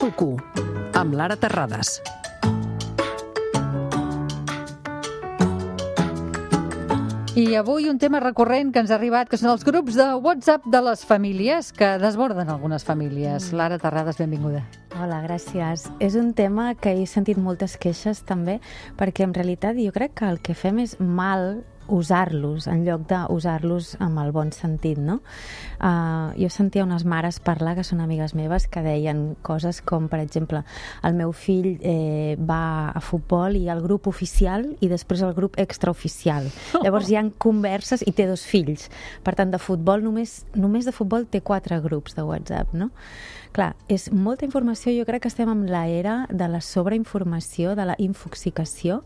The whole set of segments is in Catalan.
RAC1 amb Lara Terrades. I avui un tema recurrent que ens ha arribat, que són els grups de WhatsApp de les famílies, que desborden algunes famílies. Lara Terrades, benvinguda. Hola, gràcies. És un tema que he sentit moltes queixes també, perquè en realitat jo crec que el que fem és mal usar-los en lloc d'usar-los amb el bon sentit, no? Uh, jo sentia unes mares parlar, que són amigues meves, que deien coses com, per exemple, el meu fill eh, va a futbol i el grup oficial i després el grup extraoficial. Llavors hi han converses i té dos fills. Per tant, de futbol només, només de futbol té quatre grups de WhatsApp, no? Clar, és molta informació, jo crec que estem en l'era de la sobreinformació, de la infoxicació,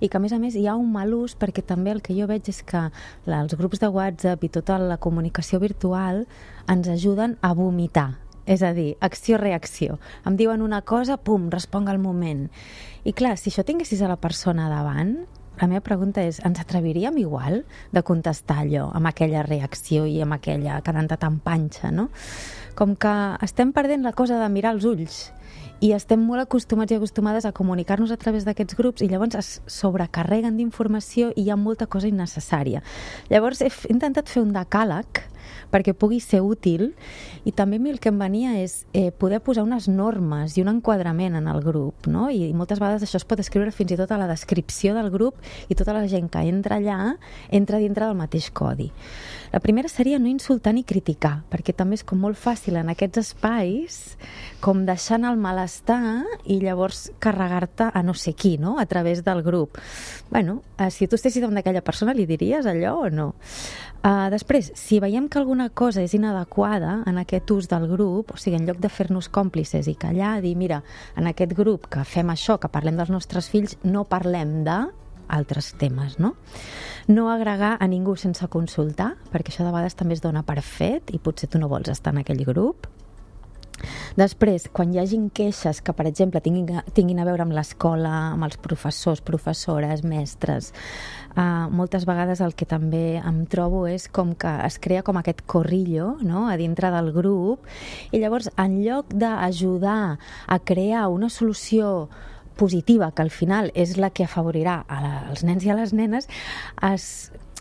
i que a més a més hi ha un mal ús perquè també el que jo veig és que els grups de WhatsApp i tota la comunicació virtual ens ajuden a vomitar, és a dir, acció-reacció. Em diuen una cosa, pum, responc al moment. I clar, si això tinguessis a la persona davant, la meva pregunta és, ens atreviríem igual de contestar allò amb aquella reacció i amb aquella quedant tan panxa, no? Com que estem perdent la cosa de mirar els ulls i estem molt acostumats i acostumades a comunicar-nos a través d'aquests grups i llavors es sobrecarreguen d'informació i hi ha molta cosa innecessària. Llavors he intentat fer un decàleg perquè pugui ser útil i també a mi el que em venia és eh, poder posar unes normes i un enquadrament en el grup, no? I moltes vegades això es pot escriure fins i tot a la descripció del grup i tota la gent que entra allà entra dintre del mateix codi. La primera seria no insultar ni criticar, perquè també és com molt fàcil en aquests espais com deixant el malestar i llavors carregar-te a no sé qui, no?, a través del grup. bueno, eh, si tu estessis davant d'aquella persona, li diries allò o no? Uh, després, si veiem que alguna cosa és inadequada en aquest ús del grup, o sigui, en lloc de fer-nos còmplices i callar, dir, mira, en aquest grup que fem això, que parlem dels nostres fills, no parlem de altres temes, no? No agregar a ningú sense consultar, perquè això de vegades també es dona per fet i potser tu no vols estar en aquell grup. Després, quan hi hagin queixes que, per exemple, tinguin, tinguin a veure amb l'escola, amb els professors, professores, mestres, uh, moltes vegades el que també em trobo és com que es crea com aquest corrillo no? a dintre del grup i llavors, en lloc d'ajudar a crear una solució positiva, que al final és la que afavorirà a la, als nens i a les nenes, es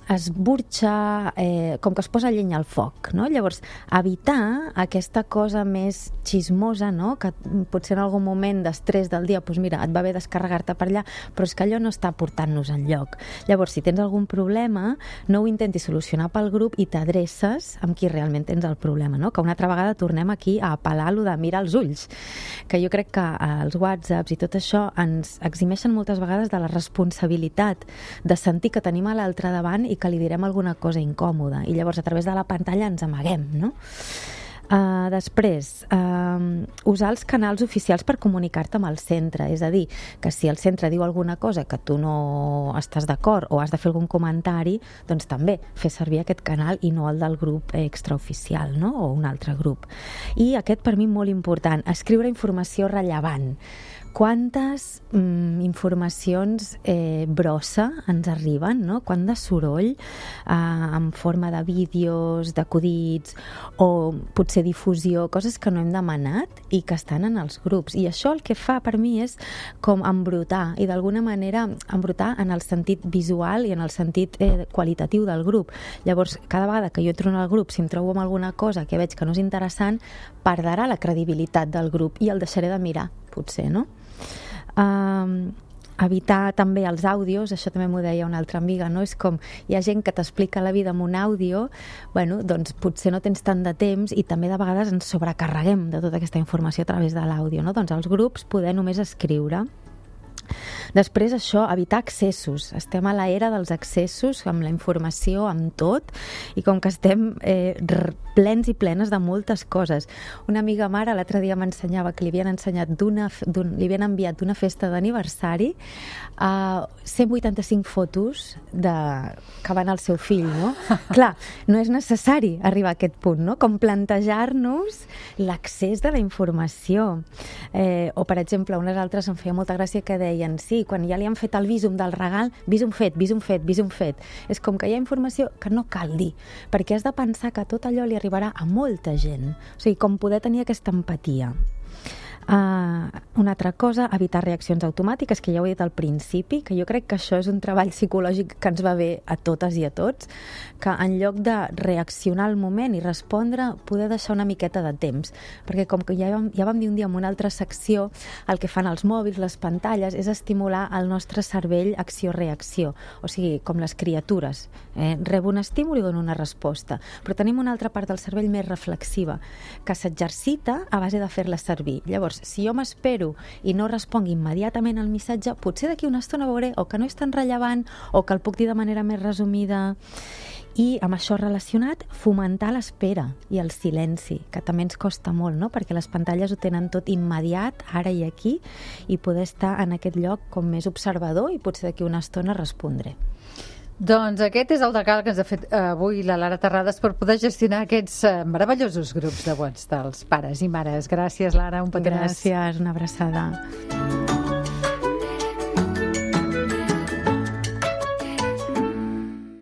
es burxa, eh, com que es posa llenya al foc, no? Llavors, evitar aquesta cosa més xismosa, no? Que potser en algun moment d'estrès del dia, doncs mira, et va bé descarregar-te per allà, però és que allò no està portant-nos en lloc. Llavors, si tens algun problema, no ho intentis solucionar pel grup i t'adreces amb qui realment tens el problema, no? Que una altra vegada tornem aquí a apel·lar lo de mirar els ulls, que jo crec que eh, els whatsapps i tot això ens eximeixen moltes vegades de la responsabilitat de sentir que tenim a l'altre davant i que li direm alguna cosa incòmoda i llavors a través de la pantalla ens amaguem, no? Uh, després, uh, usar els canals oficials per comunicar-te amb el centre, és a dir, que si el centre diu alguna cosa que tu no estàs d'acord o has de fer algun comentari, doncs també fer servir aquest canal i no el del grup extraoficial, no? o un altre grup. I aquest per mi molt important, escriure informació rellevant quantes mm, informacions eh, brossa ens arriben, no? quant de soroll eh, en forma de vídeos, d'acudits o potser difusió, coses que no hem demanat i que estan en els grups. I això el que fa per mi és com embrutar i d'alguna manera embrutar en el sentit visual i en el sentit eh, qualitatiu del grup. Llavors, cada vegada que jo entro en el grup, si em trobo amb alguna cosa que veig que no és interessant, perdrà la credibilitat del grup i el deixaré de mirar, potser, no? Um, evitar també els àudios, això també m'ho deia una altra amiga, no? És com, hi ha gent que t'explica la vida amb un àudio, bueno, doncs potser no tens tant de temps i també de vegades ens sobrecarreguem de tota aquesta informació a través de l'àudio, no? Doncs els grups poder només escriure Després això, evitar accessos. Estem a l'era dels accessos, amb la informació, amb tot, i com que estem eh, plens i plenes de moltes coses. Una amiga mare l'altre dia m'ensenyava que li havien ensenyat d'una li havien enviat d'una festa d'aniversari a uh, 185 fotos de, que van al seu fill, no? Clar, no és necessari arribar a aquest punt, no? Com plantejar-nos l'accés de la informació. Eh, o, per exemple, unes altres em feia molta gràcia que deien sí, quan ja li han fet el visum del regal, visum fet, visum fet, visum fet. És com que hi ha informació que no cal dir, perquè has de pensar que tot allò li arribarà a molta gent. O sigui, com poder tenir aquesta empatia. Uh, una altra cosa, evitar reaccions automàtiques, que ja ho he dit al principi, que jo crec que això és un treball psicològic que ens va bé a totes i a tots, que en lloc de reaccionar al moment i respondre, poder deixar una miqueta de temps. Perquè com que ja vam, ja vam dir un dia en una altra secció, el que fan els mòbils, les pantalles, és estimular el nostre cervell acció-reacció. O sigui, com les criatures. Eh? Rebo un estímul i dono una resposta. Però tenim una altra part del cervell més reflexiva, que s'exercita a base de fer-la servir. Llavors, si jo m'espero i no responc immediatament al missatge, potser d'aquí una estona veuré o que no és tan rellevant o que el puc dir de manera més resumida. I amb això relacionat, fomentar l'espera i el silenci, que també ens costa molt, no? perquè les pantalles ho tenen tot immediat, ara i aquí, i poder estar en aquest lloc com més observador i potser d'aquí una estona respondré. Doncs aquest és el decal que ens ha fet eh, avui la Lara Terrades per poder gestionar aquests eh, meravellosos grups de WhatsApp dels pares i mares. Gràcies, Lara, un petó Gràcies, una abraçada.